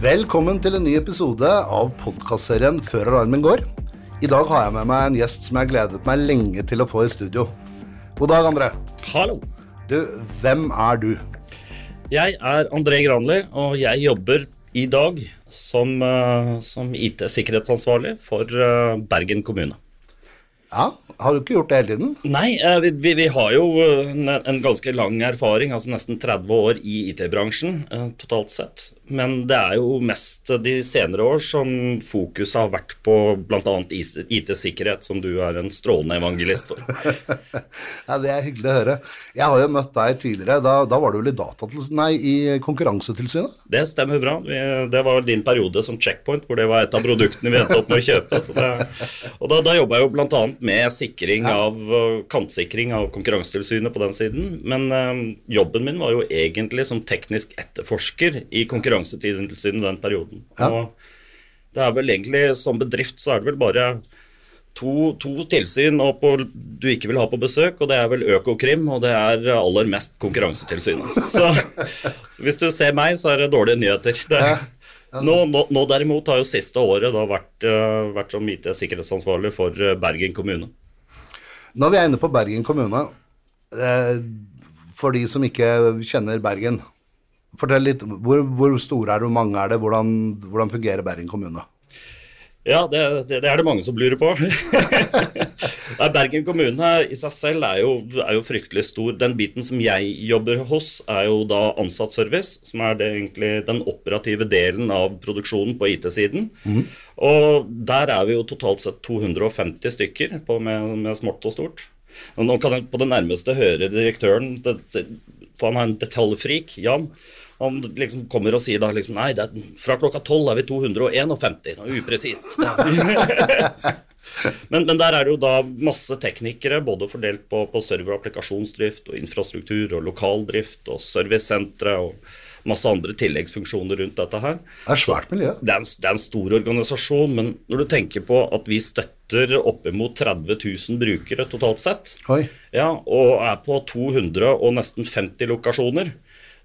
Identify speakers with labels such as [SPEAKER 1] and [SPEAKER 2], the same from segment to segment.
[SPEAKER 1] Velkommen til en ny episode av podkastserien Før alarmen går. I dag har jeg med meg en gjest som jeg har gledet meg lenge til å få i studio. God dag, André.
[SPEAKER 2] Hallo.
[SPEAKER 1] Du, hvem er du?
[SPEAKER 2] Jeg er André Granli, og jeg jobber i dag som, eh, som IT-sikkerhetsansvarlig for eh, Bergen kommune.
[SPEAKER 1] Ja, Har du ikke gjort det hele tiden?
[SPEAKER 2] Nei, eh, vi, vi, vi har jo en, en ganske lang erfaring, altså nesten 30 år i IT-bransjen totalt sett. Men det er jo mest de senere år som fokuset har vært på bl.a. IT-sikkerhet, som du er en strålende evangelist for.
[SPEAKER 1] ja, Det er hyggelig å høre. Jeg har jo møtt deg tidligere. Da, da var du vel i nei, i Konkurransetilsynet?
[SPEAKER 2] Det stemmer bra. Det var din periode som checkpoint, hvor det var et av produktene vi endte opp med å kjøpe. Det, og Da, da jobba jeg jo bl.a. med sikring av, kantsikring av Konkurransetilsynet på den siden. Men øh, jobben min var jo egentlig som teknisk etterforsker i Konkurransetilsynet Konkurransetilsynet den perioden. Ja. Og det er vel egentlig Som bedrift så er det vel bare to, to tilsyn på, du ikke vil ha på besøk, og det er vel Økokrim, og det er aller mest Konkurransetilsynet. Så, så hvis du ser meg, så er det dårlige nyheter. Det, nå, nå, nå, derimot har jo siste året da vært, uh, vært som IT-sikkerhetsansvarlig for uh, Bergen kommune.
[SPEAKER 1] Når vi er inne på Bergen kommune, uh, for de som ikke kjenner Bergen, Fortell litt, hvor, hvor store er det, hvor mange er det, hvordan, hvordan fungerer Bergen kommune?
[SPEAKER 2] Ja, det, det, det, er det mange som lurer på. Bergen kommune i seg selv er jo, er jo, fryktelig stor. Den biten som jeg jobber hos, er jo da ansattservice, som er det, egentlig den operative delen av produksjonen på IT-siden. Mm. Og der er vi jo totalt sett 250 stykker på, med, med smått og stort. Og nå kan jeg på det nærmeste høre direktøren, for han har en detaljfrik, Jan. Han liksom kommer og sier da liksom Nei, er, fra klokka tolv er vi 251. Upresist. men, men, der er det jo da masse teknikere, både fordelt på, på server- og applikasjonsdrift og infrastruktur og lokaldrift og servicesentre og masse andre tilleggsfunksjoner rundt dette her.
[SPEAKER 1] Det er svært miljø.
[SPEAKER 2] Det er, en, det er en stor organisasjon, men når du tenker på at vi støtter oppimot 30 000 brukere totalt sett, ja, og er på 200 og nesten 50 lokasjoner,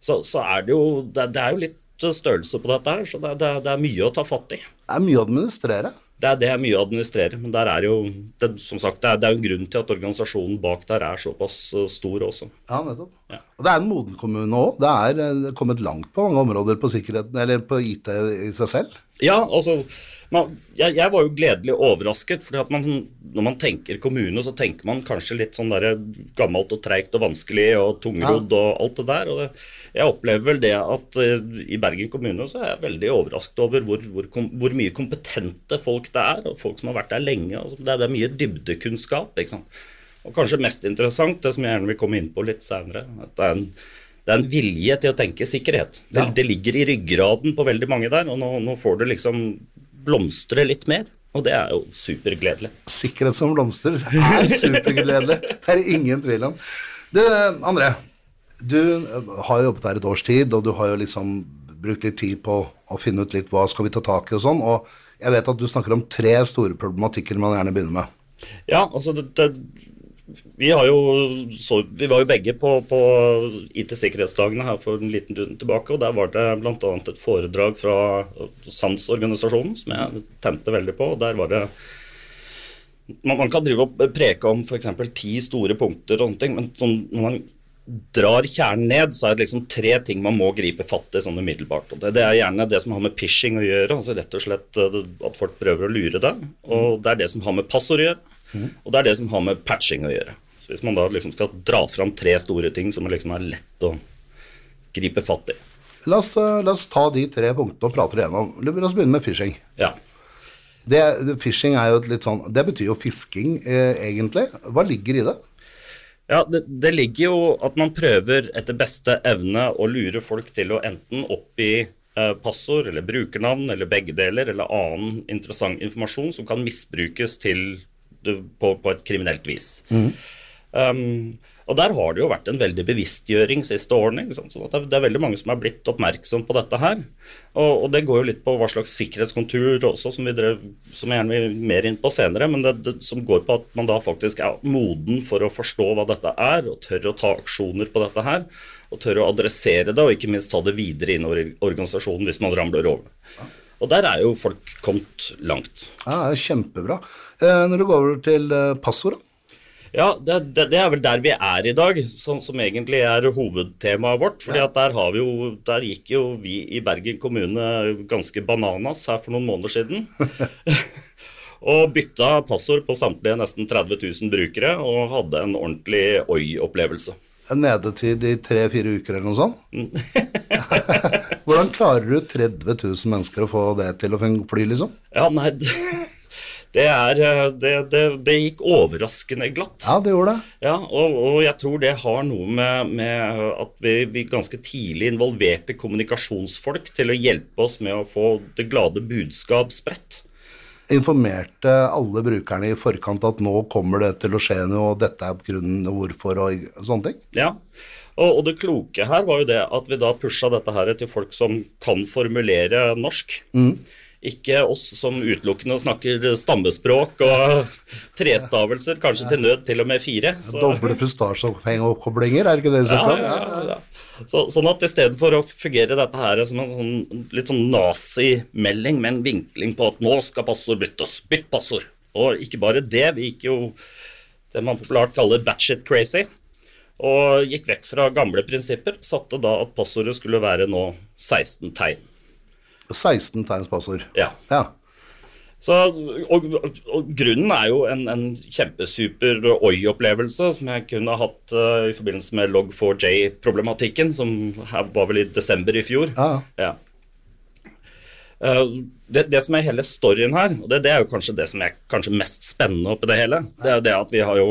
[SPEAKER 2] så, så er det jo det, det, er jo litt størrelse på dette her, så det, det, det er mye å ta fatt i.
[SPEAKER 1] Det er mye å administrere.
[SPEAKER 2] Det er, det er mye å administrere, men der er jo, det, som sagt, det er, det er jo en grunn til at organisasjonen bak der er såpass eh, stor også.
[SPEAKER 1] Ja, nettopp. Ja. Og det er en moden kommune òg. Det er eh, kommet langt på mange områder på sikkerheten, eller på IT i seg selv.
[SPEAKER 2] Ja, altså man, jeg, jeg, var jo gledelig overrasket. fordi at man, Når man tenker kommune, så tenker man kanskje litt sånn der gammelt og treigt og vanskelig og tungrodd og alt det der. og det, Jeg opplever vel det at uh, i Bergen kommune så er jeg veldig overrasket over hvor, hvor, hvor, mye kompetente folk det er, og folk som har vært der lenge. Altså, det, er, det, er, mye dybdekunnskap. ikke sant? Og kanskje mest interessant, det som jeg gjerne vil komme inn på litt senere, at det er en det er en vilje til å tenke sikkerhet. Det, ja. det, ligger i ryggraden på veldig mange der. og Nå, nå får du liksom blomstre litt mer. Og det er jo supergledelig.
[SPEAKER 1] Sikkerhet som blomster er supergledelig. Det er det ingen tvil om. Du, André. Du har jo jobbet her et års tid, og du har jo liksom brukt litt tid på å finne ut litt hva skal vi ta tak i og sånn. Og jeg vet at du snakker om tre store problematikker man gjerne begynner med.
[SPEAKER 2] Ja, altså det, det vi, jo, så, vi, var jo begge på, på IT-sikkerhetsdagene her for en liten stund tilbake. og Der var det bl.a. et foredrag fra SANS-organisasjonen som jeg tente veldig på. og der var det man, man kan drive og preke om f.eks. ti store punkter, og sånne ting, men sånn, når man drar kjernen ned, så er det liksom tre ting man må gripe fatt i sånn umiddelbart. det, det, er gjerne det som har med phishing å gjøre, altså rett og slett eh, at folk prøver å lure deg. Og det er det som har med passord å gjøre. Og det er det som har med patching å gjøre. Så Hvis man da liksom skal dra fram tre store ting som liksom er lett å gripe fatt i
[SPEAKER 1] La oss, la oss ta de tre punktene og prate det gjennom. La oss begynne med phishing.
[SPEAKER 2] Ja.
[SPEAKER 1] Det, phishing er jo et litt sånn Det betyr jo fisking, eh, egentlig. Hva ligger i det?
[SPEAKER 2] Ja, det, det, ligger jo at man prøver etter beste evne å lure folk til å enten oppgi eh, passord eller brukernavn eller begge deler, eller annen interessant informasjon som kan misbrukes til på, på et kriminelt vis. Mm. Um, og Der har det jo vært en veldig bevisstgjøring siste årene. sånn at Det er veldig mange som er blitt oppmerksom på dette her. Og, og Det går jo litt på hva slags sikkerhetskontur også, som, vi drev, som jeg gjerne vil mer inn på senere. Men det, det, som går på at man da faktisk er moden for å forstå hva dette er, og tør å ta aksjoner på dette her. og tørre å adressere det, og ikke minst ta det videre innover i organisasjonen hvis man ramler over. Og der er jo folk kommet langt.
[SPEAKER 1] Ja, det er kjempebra. Eh, når du går over til eh, passord, da?
[SPEAKER 2] Ja, det, det, det, er vel der vi er i dag, som, som egentlig er hovedtemaet vårt. fordi at der, har vi jo, der gikk jo vi i Bergen kommune ganske bananas her for noen måneder siden. og bytta passord på samtlige nesten 30 000 brukere og hadde en ordentlig oi-opplevelse.
[SPEAKER 1] En nedetid i tre-fire uker eller noe sånt? Hvordan klarer du 30 000 mennesker å få det til å fly, liksom?
[SPEAKER 2] Ja, nei... Det, er, det, det, det, gikk overraskende glatt.
[SPEAKER 1] Ja, det gjorde det.
[SPEAKER 2] Ja, og, og jeg tror det har noe med, med at vi, vi, ganske tidlig involverte kommunikasjonsfolk til å hjelpe oss med å få det glade budskap spredt
[SPEAKER 1] informerte alle brukerne i forkant at nå kommer det til å skje noe, og dette er grunnen hvorfor, og sånne ting?
[SPEAKER 2] Ja, og, og, det kloke her var jo det at vi da pusha dette her til folk som kan formulere norsk. Mm. Ikke oss som utelukkende snakker stammespråk og trestavelser, kanskje til nød til og med fire.
[SPEAKER 1] Så. Doble fustasjeoppkoblinger, er det ikke det som er? Ja, ja, ja.
[SPEAKER 2] Så, sånn at i stedet for å fungere dette her som en sånn, litt sånn nazimelding med en vinkling på at nå skal passord byttes, bytt passord. Og ikke bare det, vi gikk jo det man populært kaller batshit crazy. Og gikk vekk fra gamle prinsipper. Satte da at passordet skulle være nå 16 tegn.
[SPEAKER 1] 16 tegns passord.
[SPEAKER 2] Ja.
[SPEAKER 1] ja.
[SPEAKER 2] Så, og, og, grunnen er jo en, en kjempesuper oi-opplevelse som jeg kunne hatt uh, i forbindelse med log4j-problematikken, som var vel i desember i fjor.
[SPEAKER 1] Ja.
[SPEAKER 2] ja. Uh, det, det, som er hele storyen her, og det, det, er jo kanskje det som er kanskje mest spennende oppi det hele, det er jo det at vi har jo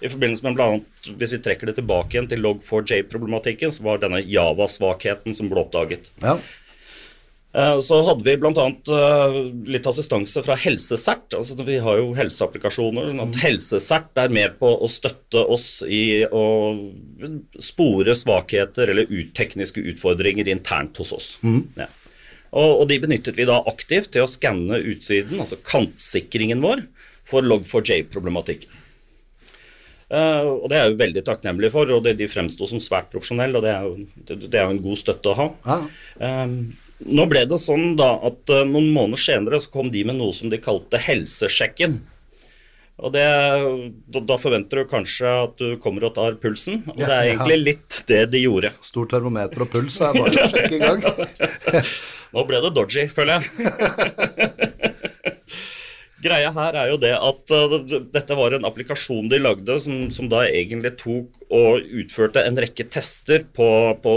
[SPEAKER 2] i forbindelse med annet, Hvis vi trekker det tilbake igjen til log4j-problematikken, så var denne Java-svakheten som ble oppdaget.
[SPEAKER 1] Ja.
[SPEAKER 2] Eh, så hadde vi bl.a. Eh, litt assistanse fra Helsesert. Altså vi har jo helseapplikasjoner. sånn at Helsesert er med på å støtte oss i å spore svakheter eller ut, tekniske utfordringer internt hos oss.
[SPEAKER 1] Mm.
[SPEAKER 2] Ja. Og, og, de benyttet vi da aktivt til å skanne utsiden, altså kantsikringen vår, for log4j-problematikken. Uh, og Det er jeg jo veldig takknemlig for, og det, de fremsto som svært profesjonelle. og Det er jo, det, det er jo en god støtte å ha.
[SPEAKER 1] Ja.
[SPEAKER 2] Um, nå ble det sånn da at uh, noen måneder senere så kom de med noe som de kalte helsesjekken. Og det, da, da, forventer du kanskje at du kommer og tar pulsen, og det er egentlig litt det de gjorde.
[SPEAKER 1] Stort termometer og puls er bare å sjekke i gang.
[SPEAKER 2] Nå ble det dodgy, føler jeg. Greia her er jo det at uh, dette var en applikasjon de lagde som, som, da egentlig tok og utførte en rekke tester på, på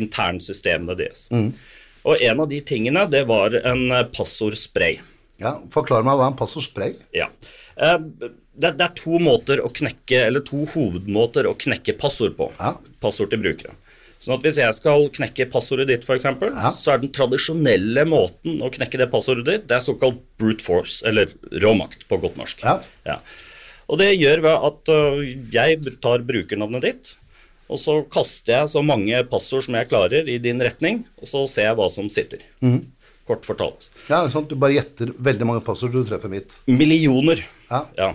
[SPEAKER 2] internsystemene deres.
[SPEAKER 1] Mm.
[SPEAKER 2] Og en av de tingene, det var en eh, passordspray.
[SPEAKER 1] Ja, Forklar meg hva en passordspray
[SPEAKER 2] Ja. Eh, det, det, er to måter å knekke, eller to hovedmåter å knekke passord på.
[SPEAKER 1] Ja.
[SPEAKER 2] Passord til brukere. Sånn at Hvis jeg skal knekke passordet ditt, f.eks.,
[SPEAKER 1] ja.
[SPEAKER 2] så er den tradisjonelle måten å knekke det passordet ditt, det er såkalt brute force, eller råmakt på godt norsk.
[SPEAKER 1] Ja.
[SPEAKER 2] Ja. Og det gjør ved at uh, jeg tar brukernavnet ditt, og så kaster jeg så mange passord som jeg klarer i din retning, og så ser jeg hva som sitter.
[SPEAKER 1] Mm.
[SPEAKER 2] Kort fortalt.
[SPEAKER 1] Ja, sant? Du bare gjetter veldig mange passord du treffer mitt.
[SPEAKER 2] Millioner.
[SPEAKER 1] Ja.
[SPEAKER 2] ja.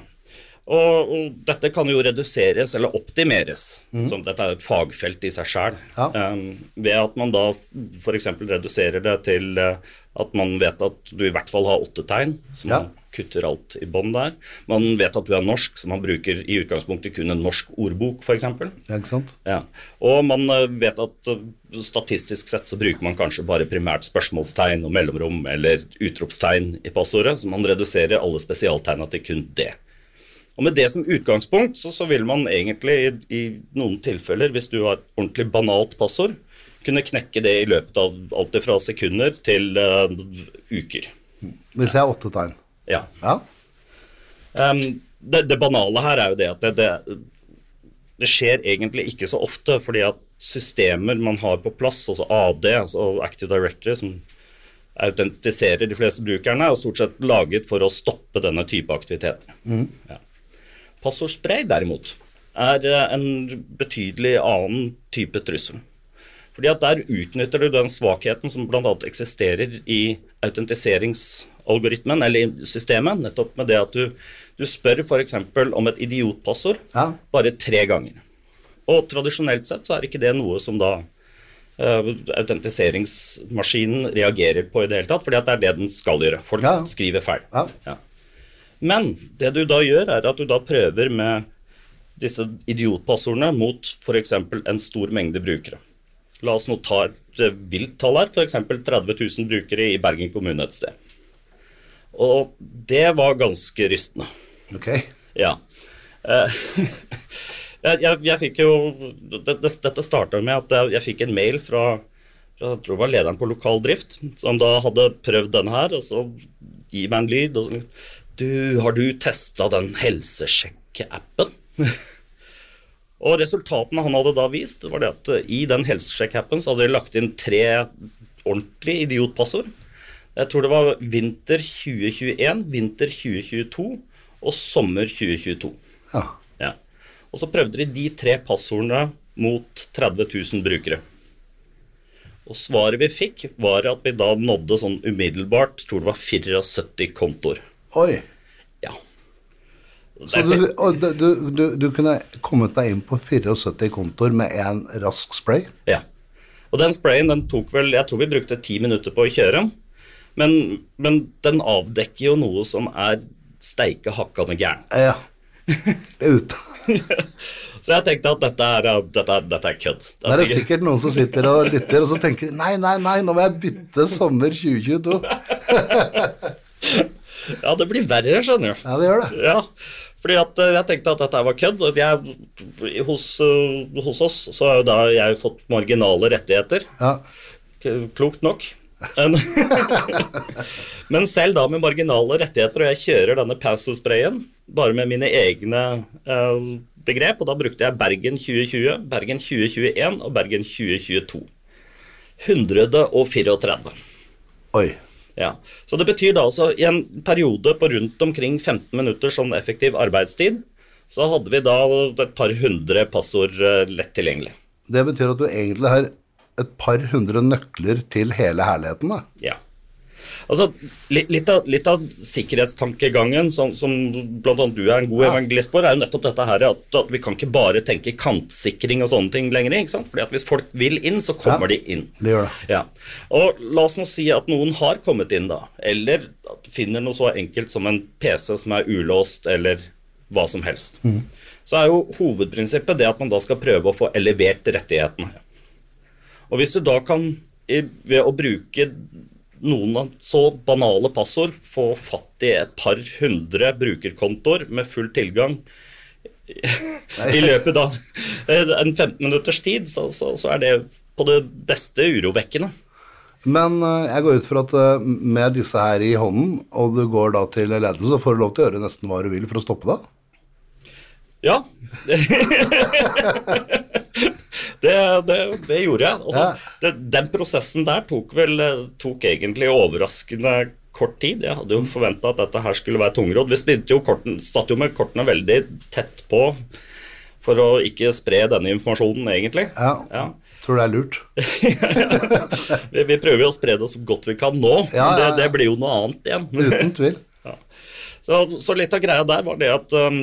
[SPEAKER 2] Og, og, dette kan jo reduseres eller optimeres. Mm. Som dette er et fagfelt i seg sjøl.
[SPEAKER 1] Ja.
[SPEAKER 2] Um, ved at man da f.eks. reduserer det til uh, at man vet at du i hvert fall har åtte tegn, så man ja. kutter alt i bånn der. Man vet at du er norsk, så man bruker i utgangspunktet kun en norsk ordbok, f.eks.
[SPEAKER 1] Ja, ikke sant?
[SPEAKER 2] Ja. Og man uh, vet at uh, statistisk sett så bruker man kanskje bare primært spørsmålstegn og mellomrom eller utropstegn i passordet, så man reduserer alle spesialtegna til kun det. Og Med det som utgangspunkt så, så vil man egentlig i, i, noen tilfeller, hvis du har et ordentlig banalt passord, kunne knekke det i løpet av alt fra sekunder til uh, uker.
[SPEAKER 1] Hvis jeg har åtte tegn?
[SPEAKER 2] Ja.
[SPEAKER 1] ja.
[SPEAKER 2] Um, det, det, banale her er jo det at det, det, det, skjer egentlig ikke så ofte, fordi at systemer man har på plass, altså AD, altså Active Directory, som autentiserer de fleste brukerne, er stort sett laget for å stoppe denne type aktiviteter.
[SPEAKER 1] Mm.
[SPEAKER 2] Ja. Passordspray, derimot, er eh, en betydelig annen type trussel. Fordi at Der utnytter du den svakheten som bl.a. eksisterer i autentiseringsalgoritmen, eller i systemet, nettopp med det at du, du spør f.eks. om et idiotpassord
[SPEAKER 1] ja.
[SPEAKER 2] bare tre ganger. Og tradisjonelt sett så er ikke det noe som da uh, autentiseringsmaskinen reagerer på i det hele tatt, fordi at det er det den skal gjøre. Folk
[SPEAKER 1] Ja.
[SPEAKER 2] skriver feil.
[SPEAKER 1] Ja.
[SPEAKER 2] Men det du da gjør, er at du da prøver med disse idiotpassordene mot f.eks. en stor mengde brukere. La oss nå ta et eh, vilt tall her, f.eks. 30 000 brukere i Bergen kommune et sted. Og det var ganske rystende.
[SPEAKER 1] Ok.
[SPEAKER 2] Ja. Eh, jeg, jeg, jeg fikk jo det, det, Dette starta med at jeg, jeg fikk en mail fra jeg tror det var lederen på lokal drift, som da hadde prøvd denne her, og så gi meg en lyd. og så, Du, har du testa den helsesjekk-appen? og resultatene han hadde da vist, var det at eh, i den helsesjekk-appen så hadde de lagt inn tre ordentlige idiotpassord. Jeg tror det var vinter 2021, vinter 2022 og sommer 2022.
[SPEAKER 1] Ja.
[SPEAKER 2] Ja. Og så prøvde de de tre passordene mot 30 000 brukere. Og svaret vi fikk, var at vi da nådde sånn umiddelbart tror det var 74 kontoer.
[SPEAKER 1] Oi.
[SPEAKER 2] Ja.
[SPEAKER 1] Så du, du, du, du, kunne kommet deg inn på 74 kontor med én rask spray?
[SPEAKER 2] ja. Og den sprayen den tok vel Jeg tror vi brukte ti minutter på å kjøre. Men, men den avdekker jo noe som er steike hakkande gærent.
[SPEAKER 1] Ja. Er ute.
[SPEAKER 2] Så jeg tenkte at dette er, dette er, dette er kødd. Det
[SPEAKER 1] er det sikkert noen som sitter og lytter, og så tenker nei, nei, nei, nå må jeg bytte sommer 2022.
[SPEAKER 2] Ja, det blir verre, skjønner du.
[SPEAKER 1] Ja, det gjør det.
[SPEAKER 2] Ja, fordi at eh, jeg tenkte at dette var kødd. Jeg, hos, eh, hos oss så har jo da jeg fått marginale rettigheter.
[SPEAKER 1] Ja.
[SPEAKER 2] Klokt nok. Men, men selv da med marginale rettigheter, og jeg kjører denne Passo-sprayen bare med mine egne eh, begrep, og da brukte jeg Bergen 2020, Bergen 2021 og Bergen 2022. 134.
[SPEAKER 1] Oi.
[SPEAKER 2] Ja, så Det betyr da altså i en periode på rundt omkring 15 minutter som effektiv arbeidstid, så hadde vi da et par hundre passord eh, lett tilgjengelig.
[SPEAKER 1] Det betyr at du egentlig har et par hundre nøkler til hele herligheten, da.
[SPEAKER 2] Ja. Altså, litt, av, litt av sikkerhetstankegangen som, som bl.a. du er en god evangelist for, er jo nettopp dette her at, at vi kan ikke bare tenke kantsikring og sånne ting lenger. ikke sant? Fordi at Hvis folk vil inn, så kommer
[SPEAKER 1] Ja.
[SPEAKER 2] de inn.
[SPEAKER 1] Det gjør det.
[SPEAKER 2] Ja, og La oss nå si at noen har kommet inn, da, eller finner noe så enkelt som en PC som er ulåst, eller hva som helst. Så er jo hovedprinsippet det at man da skal prøve å få elevert rettighetene. Og hvis du da kan, ved å bruke noen så banale passord, få fatt i et par hundre brukerkontoer med full tilgang i løpet av en 15 minutters tid, så, så, så er det på det beste urovekkende.
[SPEAKER 1] Men eh, jeg går ut fra at eh, med disse her i hånden, og du går da til ledelsen, så får du lov til å gjøre nesten hva du vil for å stoppe det.
[SPEAKER 2] Ja. det, det, det gjorde jeg.
[SPEAKER 1] Også,
[SPEAKER 2] det, den prosessen der tok vel eh, tok egentlig overraskende kort tid. Jeg hadde jo forventa at dette her skulle være tungrodd. Vi spilte jo korten, satt jo med kortene veldig tett på for å ikke spre denne informasjonen, egentlig.
[SPEAKER 1] Ja.
[SPEAKER 2] Ja.
[SPEAKER 1] Tror det er lurt.
[SPEAKER 2] Vi, vi prøver jo å spre det så godt vi kan nå,
[SPEAKER 1] Ja,
[SPEAKER 2] det,
[SPEAKER 1] ja, ja.
[SPEAKER 2] det blir jo noe annet igjen.
[SPEAKER 1] Uten tvil.
[SPEAKER 2] Så, så litt av greia der var det at um,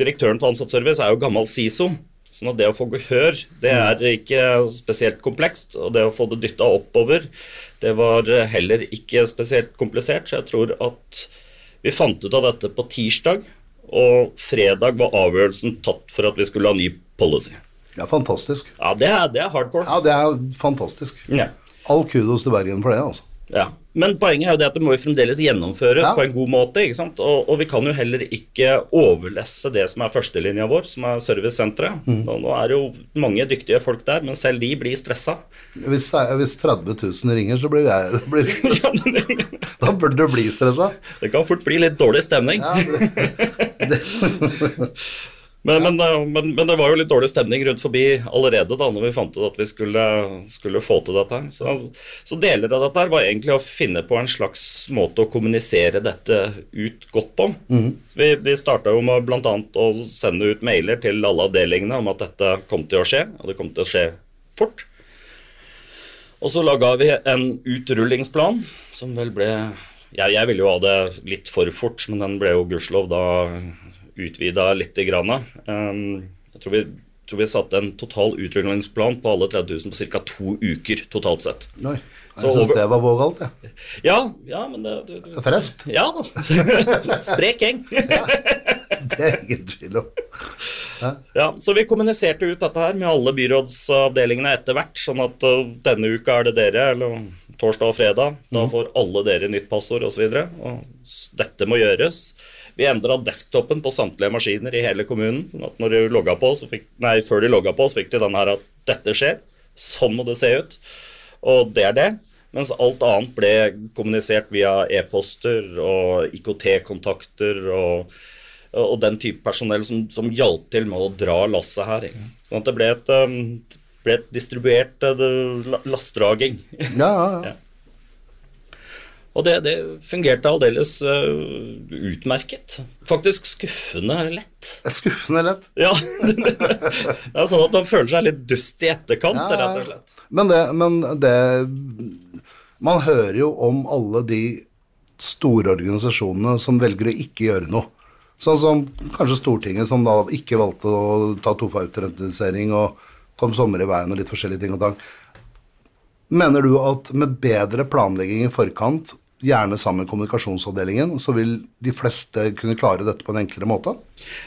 [SPEAKER 2] direktøren for ansattservice er jo gammel SISO. Sånn at det å få gehør, det er ikke spesielt komplekst. Og det å få det dytta oppover, det var heller ikke spesielt komplisert. Så jeg tror at vi fant ut av dette på tirsdag, og fredag var avgjørelsen tatt for at vi skulle ha ny policy.
[SPEAKER 1] Ja, fantastisk.
[SPEAKER 2] Ja, det er, det er hardcore.
[SPEAKER 1] Ja, det er fantastisk.
[SPEAKER 2] Ja.
[SPEAKER 1] All kudos til Bergen for det, altså.
[SPEAKER 2] Ja. Men poenget er jo det at det må jo fremdeles gjennomføres
[SPEAKER 1] Ja.
[SPEAKER 2] på en god måte. ikke sant? Og, og vi kan jo heller ikke overlesse det som er førstelinja vår, som er servicesenteret.
[SPEAKER 1] Mm.
[SPEAKER 2] Nå, nå er det jo mange dyktige folk der, men selv de blir stressa.
[SPEAKER 1] Hvis, hvis 30 000 ringer, så blir jeg blir, Da burde du bli stressa.
[SPEAKER 2] det kan fort bli litt dårlig stemning.
[SPEAKER 1] Ja, det,
[SPEAKER 2] Men, men, ja. men, men det var jo litt dårlig stemning rundt forbi allerede da når vi fant ut at vi skulle, skulle få til dette. her. Så, så deler av dette her var egentlig å finne på en slags måte å kommunisere dette ut godt på. Vi, vi starta jo med bl.a. å sende ut mailer til alle avdelingene om at dette kom til å skje, og det kom til å skje fort. Og så laga vi en utrullingsplan som vel ble jeg, jeg ville jo ha det litt for fort, men den ble jo gudskjelov da utvida litt. grann. Um, jeg tror vi tror vi satte en total utrullingsplan på alle 30 000 på ca. to uker totalt sett. Så
[SPEAKER 1] Jeg syns det var vågalt, jeg.
[SPEAKER 2] Ja, ja, men det, du, du.
[SPEAKER 1] Frest?
[SPEAKER 2] Ja da. Sprek gjeng.
[SPEAKER 1] Det er ingen tvil om.
[SPEAKER 2] Ja, så vi kommuniserte ut dette her med alle byrådsavdelingene etter hvert, sånn at uh, denne uka er det dere, eller torsdag og fredag. Da får alle dere nytt passord osv. Og, så og dette må gjøres. Vi endra desktopen på samtlige maskiner i hele kommunen. sånn at når de på, så fikk, nei, Før de logga på, så fikk de den her at dette skjer. Sånn må det se ut. Og det er det. Mens alt annet ble kommunisert via e-poster og IKT-kontakter og, og den type personell som, som hjalp til med å dra lasset her. Sånn at det ble et, um, ble et distribuert uh, la- lastdraging.
[SPEAKER 1] Ja, ja, ja.
[SPEAKER 2] Og det, det fungerte aldeles uh, utmerket. Faktisk skuffende lett.
[SPEAKER 1] Skuffende lett.
[SPEAKER 2] Ja, det er sånn at man føler seg litt dust i etterkant,
[SPEAKER 1] Ja,
[SPEAKER 2] rett og slett.
[SPEAKER 1] Men det, men det Man hører jo om alle de store organisasjonene som velger å ikke gjøre noe. Sånn som kanskje Stortinget, som da ikke valgte å ta tofa-utrentisering og kom sommer i veien og litt forskjellige ting og tang. Mener du at med bedre planlegging i forkant, gjerne sammen med kommunikasjonsavdelingen, så vil de fleste kunne klare dette på en enklere måte?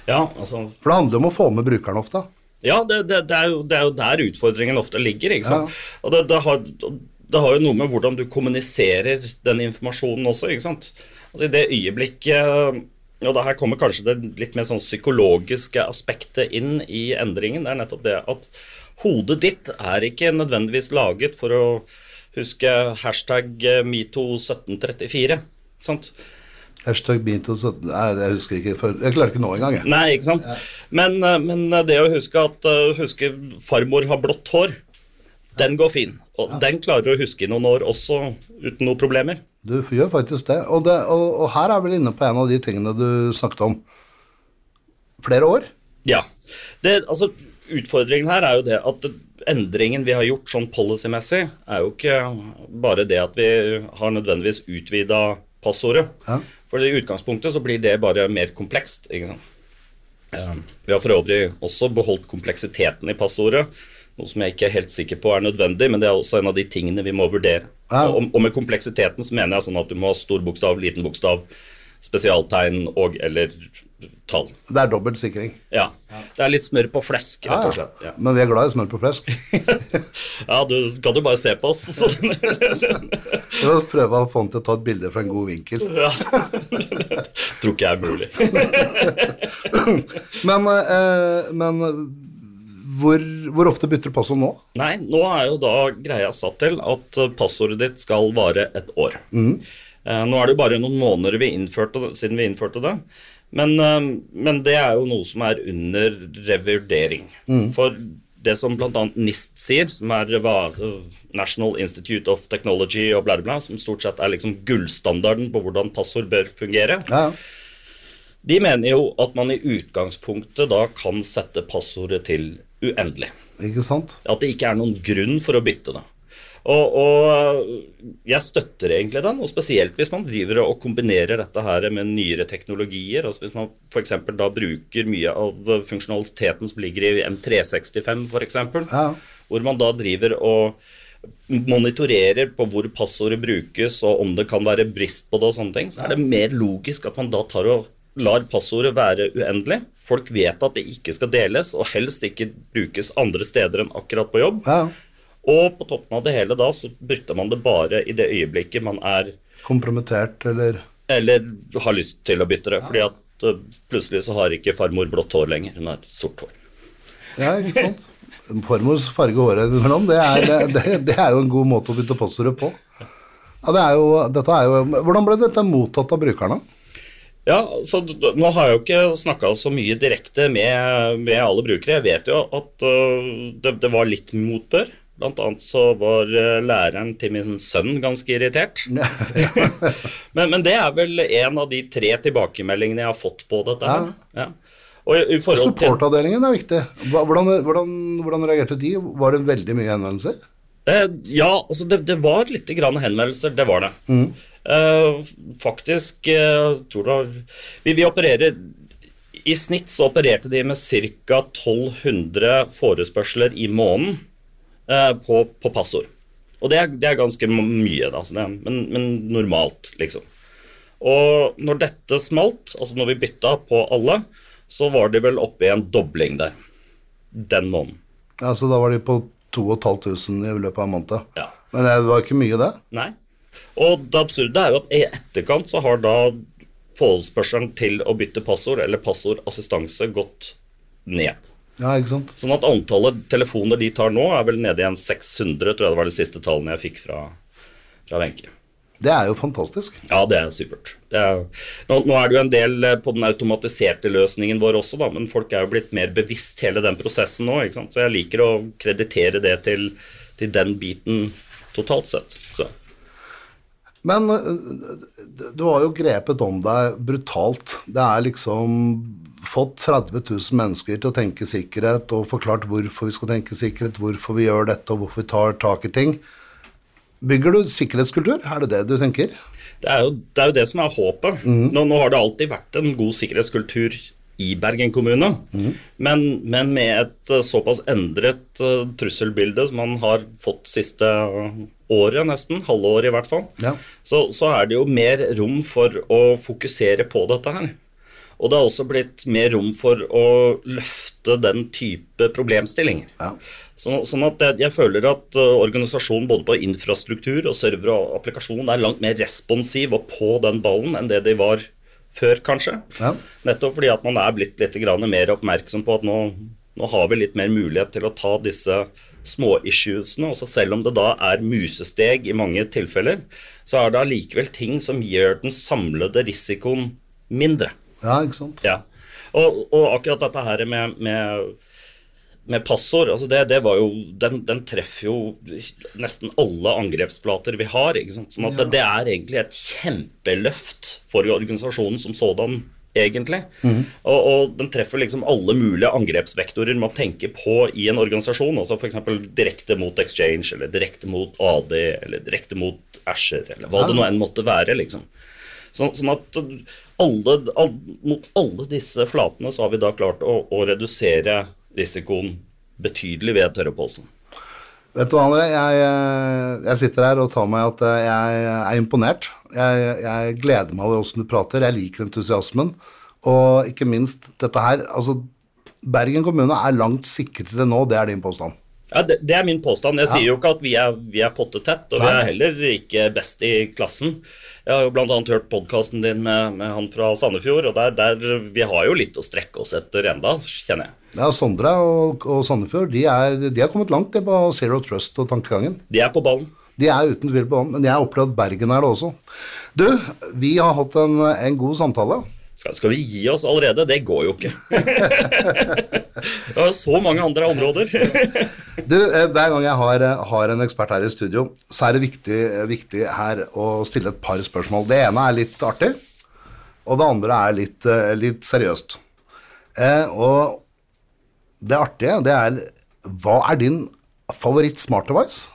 [SPEAKER 2] Ja, altså
[SPEAKER 1] For det handler jo om å få med brukeren ofte.
[SPEAKER 2] Ja, det, det, det, er jo, det er jo der utfordringen ofte ligger. ikke sant? Og det, det, har, det har jo noe med hvordan du kommuniserer den informasjonen også. ikke sant? Altså I det øyeblikket Og det her kommer kanskje det litt mer sånn psykologiske aspektet inn i endringen. Det er nettopp det at hodet ditt er ikke nødvendigvis laget for å huske hashtag metoo1734. sant?
[SPEAKER 1] Hashtag Beatles Nei, jeg husker ikke. For, jeg klarte ikke nå engang, jeg.
[SPEAKER 2] Nei, ikke sant? Men, eh, men det å huske at eh, huske farmor har blått hår, den går fin. Og den klarer du å huske i noen år også, uten noen problemer.
[SPEAKER 1] Du gjør faktisk det. Og, det, og, og her er vel inne på en av de tingene du snakket om. Flere år?
[SPEAKER 2] Ja. Det, altså, utfordringen her er jo det at endringen vi har gjort sånn policymessig, er jo ikke bare det at vi har nødvendigvis utvida passordet.
[SPEAKER 1] Ja.
[SPEAKER 2] For i utgangspunktet så blir det bare mer komplekst. ikke sant? Eh, Vi har for øvrig også beholdt kompleksiteten i passordet, noe som jeg ikke er helt sikker på er nødvendig, men det er også en av de tingene vi må vurdere.
[SPEAKER 1] Ja.
[SPEAKER 2] Og, og med kompleksiteten så mener jeg sånn at du må ha stor bokstav, liten bokstav, spesialtegn og eller tall.
[SPEAKER 1] Det er dobbelt sikring.
[SPEAKER 2] Ja. Det er litt smør på flesk, rett og slett. Ja,
[SPEAKER 1] Men vi er glad i smør på flesk.
[SPEAKER 2] ja du kan jo bare se på oss. Så.
[SPEAKER 1] Vi må prøve å få han til å ta et bilde fra en god vinkel.
[SPEAKER 2] Ja. Tror ikke jeg er mulig.
[SPEAKER 1] Men, eh, men hvor, hvor ofte bytter du passord nå?
[SPEAKER 2] Nei, nå er jo da greia satt til at eh, passordet ditt skal vare et år. Mm. Nå er det jo bare noen måneder vi innførte, siden vi innførte det. Men, eh, men det er jo noe som er under revurdering. For det som bl.a. NIST sier, som er National Institute of Technology og bla, bla, som stort sett er liksom gullstandarden på hvordan passord bør fungere,
[SPEAKER 1] Ja,
[SPEAKER 2] de mener jo at man i utgangspunktet da kan sette passordet til uendelig.
[SPEAKER 1] ikke sant?
[SPEAKER 2] At det ikke er noen grunn for å bytte det. Og, og jeg støtter egentlig den, og spesielt hvis man driver og kombinerer dette her med nyere teknologier. altså Hvis man f.eks. da bruker mye av funksjonaliteten som ligger i M365 f.eks.,
[SPEAKER 1] Ja.
[SPEAKER 2] hvor man da driver og monitorerer på hvor passordet brukes, og om det kan være brist på det og sånne ting, så er det mer logisk at man da tar og lar passordet være uendelig. Folk vet at det ikke skal deles, og helst ikke brukes andre steder enn akkurat på jobb.
[SPEAKER 1] ja.
[SPEAKER 2] Og på toppen av det hele da, så bytter man det bare i det øyeblikket man er
[SPEAKER 1] Kompromittert, eller
[SPEAKER 2] Eller har lyst til å bytte det. Fordi at uh, plutselig så har ikke farmor blått hår lenger, hun har sort hår.
[SPEAKER 1] Ja, ikke sant? Farmors farge håret innimellom, det det, det er jo en god måte å bytte passordet på. Ja, det er jo, dette er jo, hvordan ble dette mottatt av brukerne?
[SPEAKER 2] Ja, så Nå har jeg jo ikke snakka så mye direkte med, med alle brukere. Jeg vet jo at uh, det, det var litt motbør. Blant annet så var øh, læreren til min sønn ganske irritert. men, men det er vel en av de tre tilbakemeldingene jeg har fått på dette. her. Ja. Til
[SPEAKER 1] Supportavdelingen er viktig. Hvordan, hvordan, hvordan reagerte de? Var det veldig mye henvendelser?
[SPEAKER 2] Eh, Ja, altså det, det var litt grann henvendelser, det var det. Eh, faktisk, eh, tror du vi, vi opererer I snitt så opererte de med ca. 1200 forespørsler i måneden eh, på, på passord. Og det er, det er ganske mye, da, er, men, men, normalt, liksom. Og når dette smalt, altså når vi bytta på alle, så var de vel oppe i en dobling der den måneden.
[SPEAKER 1] Ja, Så da var de på 2500 i løpet av en måned?
[SPEAKER 2] Ja.
[SPEAKER 1] Men det var ikke mye, det?
[SPEAKER 2] Nei. Og det absurde er jo at i etterkant så har da forespørselen til å bytte passord eller passordassistanse gått ned.
[SPEAKER 1] Ja, ikke sant?
[SPEAKER 2] Sånn at antallet telefoner de tar nå, er vel nede i en 600, tror jeg det var de siste tallene jeg fikk fra Wenche.
[SPEAKER 1] Det er jo fantastisk.
[SPEAKER 2] Ja, det er supert. Det er, nå, nå, er det jo en del eh, på den automatiserte løsningen vår også, da, men folk er jo blitt mer bevisst hele den prosessen nå. ikke sant? Så jeg liker å kreditere det til, til den biten totalt sett. Så.
[SPEAKER 1] Men eh, du har jo grepet om deg brutalt. Det er liksom fått 30 000 mennesker til å tenke sikkerhet og forklart hvorfor vi skal tenke sikkerhet, hvorfor vi gjør dette og hvorfor vi tar tak i ting. Bygger du sikkerhetskultur? Er det det du tenker?
[SPEAKER 2] Det er jo det, er jo det som er håpet. Mm. Nå, nå, har det alltid vært en god sikkerhetskultur i Bergen kommune, mm. men, men, med et uh, såpass endret uh, trusselbilde som man har fått siste uh, året, nesten, halvåret i hvert fall, ja. så, så er det jo mer rom for å fokusere på dette her. Og det har også blitt mer rom for å løfte den type problemstillinger. Ja. Så, sånn at jeg, jeg, føler at uh, organisasjonen både på infrastruktur og server og applikasjon er langt mer responsiv og på den ballen enn det de var før, kanskje. Ja. Nettopp fordi at man er blitt litt mer oppmerksom på at nå, nå har vi litt mer mulighet til å ta disse småissuesene. Også selv om det da er musesteg i mange tilfeller, så er det allikevel ting som gjør den samlede risikoen mindre.
[SPEAKER 1] Ja, ikke sant?
[SPEAKER 2] Ja. Og, og akkurat dette her med, med med passord, altså det, det jo, den, den, treffer jo nesten alle angrepsplater vi har. Sånn at ja. det, det, er egentlig et kjempeløft for organisasjonen som sådan, egentlig. Mm. Og, og, den treffer liksom alle mulige angrepsvektorer man tenker på i en organisasjon. altså F.eks. direkte mot Exchange, eller direkte mot AD, eller direkte mot Asher, eller hva ja. det nå enn måtte være. liksom. Så, sånn at alle, all, mot alle disse flatene så har vi da klart å, å redusere risikoen betydelig, ved tørre påstand.
[SPEAKER 1] Vet du hva, André, jeg, jeg, sitter her og tar meg at jeg er imponert. Jeg, jeg gleder meg over åssen du prater, jeg liker entusiasmen. Og ikke minst dette her altså Bergen kommune er langt sikrere nå, det er din påstand.
[SPEAKER 2] Ja, det, det, er min påstand. Jeg ja. sier jo ikke at vi er, vi er pottetett, og Nei. vi er heller ikke best i klassen. Jeg har jo bl.a. hørt podkasten din med, med, han fra Sandefjord, og der, der, vi har jo litt å strekke oss etter enda, kjenner jeg.
[SPEAKER 1] Ja, Sondre og, og Sandefjord de er, de er kommet langt på Zero Trust og tankegangen.
[SPEAKER 2] De er på ballen.
[SPEAKER 1] De er uten tvil på ballen, men jeg har opplevd Bergen er det også. Du, vi har hatt en, en god samtale.
[SPEAKER 2] Skal, skal, vi gi oss allerede? Det går jo ikke. det er så mange andre områder.
[SPEAKER 1] du, eh, Hver gang jeg har, har, en ekspert her i studio, så er det viktig, viktig, her å stille et par spørsmål. Det ene er litt artig, og det andre er litt, eh, litt seriøst. Eh, og det artige, det er Hva er din favoritt smart device?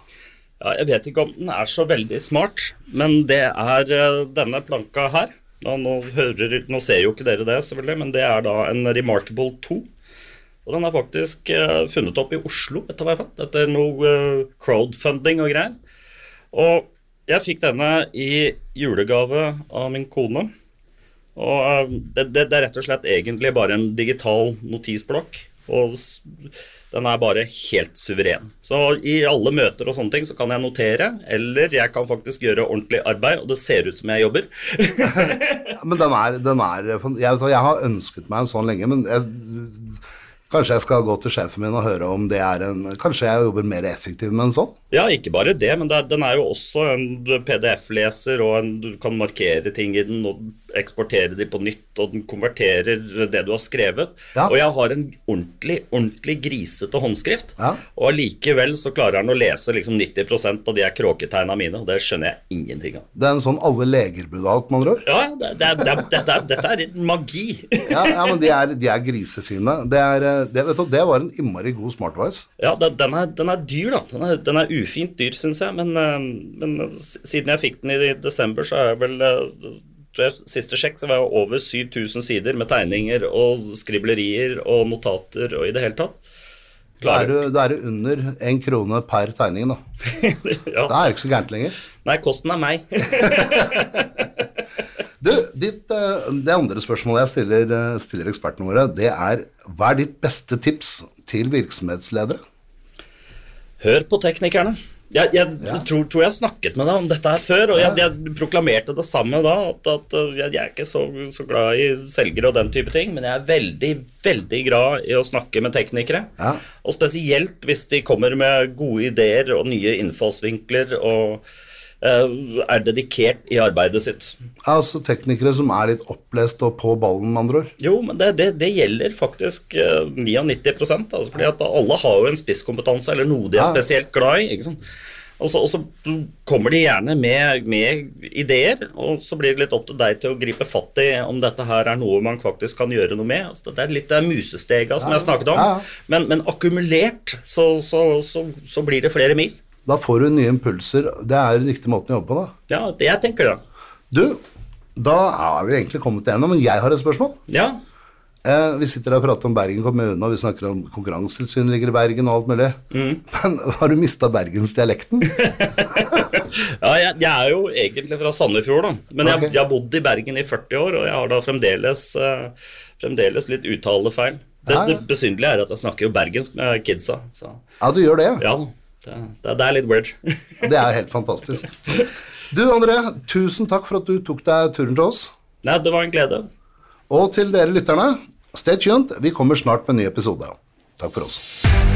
[SPEAKER 2] Ja, jeg vet ikke om den er så veldig smart, men det er eh, denne planka her. Nå, nå, hører, nå, ser jo ikke dere det, selvfølgelig, men det er da en Remarkable 2. Og den er faktisk uh, funnet opp i Oslo, etter hva jeg fant, etter noe uh, crowdfunding og greier. Og jeg fikk denne i julegave av min kone. Og uh, det, det, det, er rett og slett egentlig bare en digital notisblokk. Og den er bare helt suveren. Så i alle møter og sånne ting så kan jeg notere, eller jeg kan faktisk gjøre ordentlig arbeid, og det ser ut som jeg jobber.
[SPEAKER 1] men den er, den er jeg, jeg, har ønsket meg en sånn lenge, men jeg Kanskje jeg skal gå til sjefen min og høre om det er en Kanskje jeg jobber mer effektivt med en sånn?
[SPEAKER 2] Ja, ikke bare det, men det, den er jo også en PDF-leser, og en, du kan markere ting i den og eksportere de på nytt, og den konverterer det du har skrevet. Ja. Og jeg har en ordentlig, ordentlig grisete håndskrift, ja. og allikevel så klarer han å lese liksom 90% av de er kråketegna mine, og det skjønner jeg ingenting av.
[SPEAKER 1] Det er en sånn alle leger burde ha, med andre ord?
[SPEAKER 2] Ja, det, det, det, dette, er, dette er magi.
[SPEAKER 1] ja, ja, men de er, de er grisefine. Det er eh, det, du, det, var en innmari god smartwise.
[SPEAKER 2] Ja, den er, den er, dyr, da. Den er, den er ufint dyr, syns jeg. Men, eh, men, siden jeg fikk den i desember, så har jeg vel eh, jeg, siste sjekk så var jeg over 7000 sider med tegninger og skriblerier og notater og i det hele tatt.
[SPEAKER 1] Da er, du, da er du under én krone per tegning, da.
[SPEAKER 2] ja.
[SPEAKER 1] Da er det ikke så gærent lenger.
[SPEAKER 2] Nei, kosten er meg.
[SPEAKER 1] Du, ditt, eh, det andre spørsmålet jeg stiller, eh, stiller ekspertene våre, det er hva er ditt beste tips til virksomhetsledere?
[SPEAKER 2] Hør på teknikerne. Jeg, jeg
[SPEAKER 1] Ja.
[SPEAKER 2] tror, tror jeg snakket med deg om dette her før, og jeg, jeg proklamerte det samme da. At, at uh, jeg, jeg er ikke så, så glad i selgere og den type ting, men jeg er veldig, veldig glad i å snakke med teknikere.
[SPEAKER 1] Ja.
[SPEAKER 2] Og spesielt hvis de kommer med gode ideer og nye innfallsvinkler og er dedikert i arbeidet sitt.
[SPEAKER 1] Altså teknikere som er litt opplest og på ballen, med andre ord.
[SPEAKER 2] Jo, men det, det, det gjelder faktisk eh, 99 altså fordi at alle har jo en spisskompetanse eller noe de er spesielt glad i. ikke sant? Og så, og så kommer de gjerne med, med ideer, og så blir det litt opp til deg til å gripe fatt i om dette her er noe man faktisk kan gjøre noe med. Altså, det er litt det musestega som jeg snakket om. Men, men akkumulert så, så, så, så blir det flere mil.
[SPEAKER 1] Da får du nye impulser. Det er den riktige måten å jobbe på, da.
[SPEAKER 2] Ja, det jeg tenker da.
[SPEAKER 1] Du, da er vi egentlig kommet igjennom, men jeg har et spørsmål.
[SPEAKER 2] Ja,
[SPEAKER 1] Eh, vi sitter her og prater om Bergen kommune, og vi snakker om Konkurransetilsynet ligger i Bergen og alt mulig.
[SPEAKER 2] Mm.
[SPEAKER 1] Men har du mista bergensdialekten?
[SPEAKER 2] Ja, jeg, jeg er jo egentlig fra Sandefjord, da. Men jeg,
[SPEAKER 1] Ok.
[SPEAKER 2] jeg har bodd i Bergen i 40 år, og jeg har da fremdeles, eh, fremdeles litt uttalefeil. Det, det besynderlige er at jeg snakker jo bergensk med kidsa. Så
[SPEAKER 1] Ja, du gjør det, ja.
[SPEAKER 2] ja, det, det, det er litt weird.
[SPEAKER 1] Det er helt fantastisk. Du André, tusen takk for at du tok deg turen til oss.
[SPEAKER 2] Nei, det var en glede.
[SPEAKER 1] Og til dere lytterne, stay tuned. Vi kommer snart med en ny episode. Takk for oss.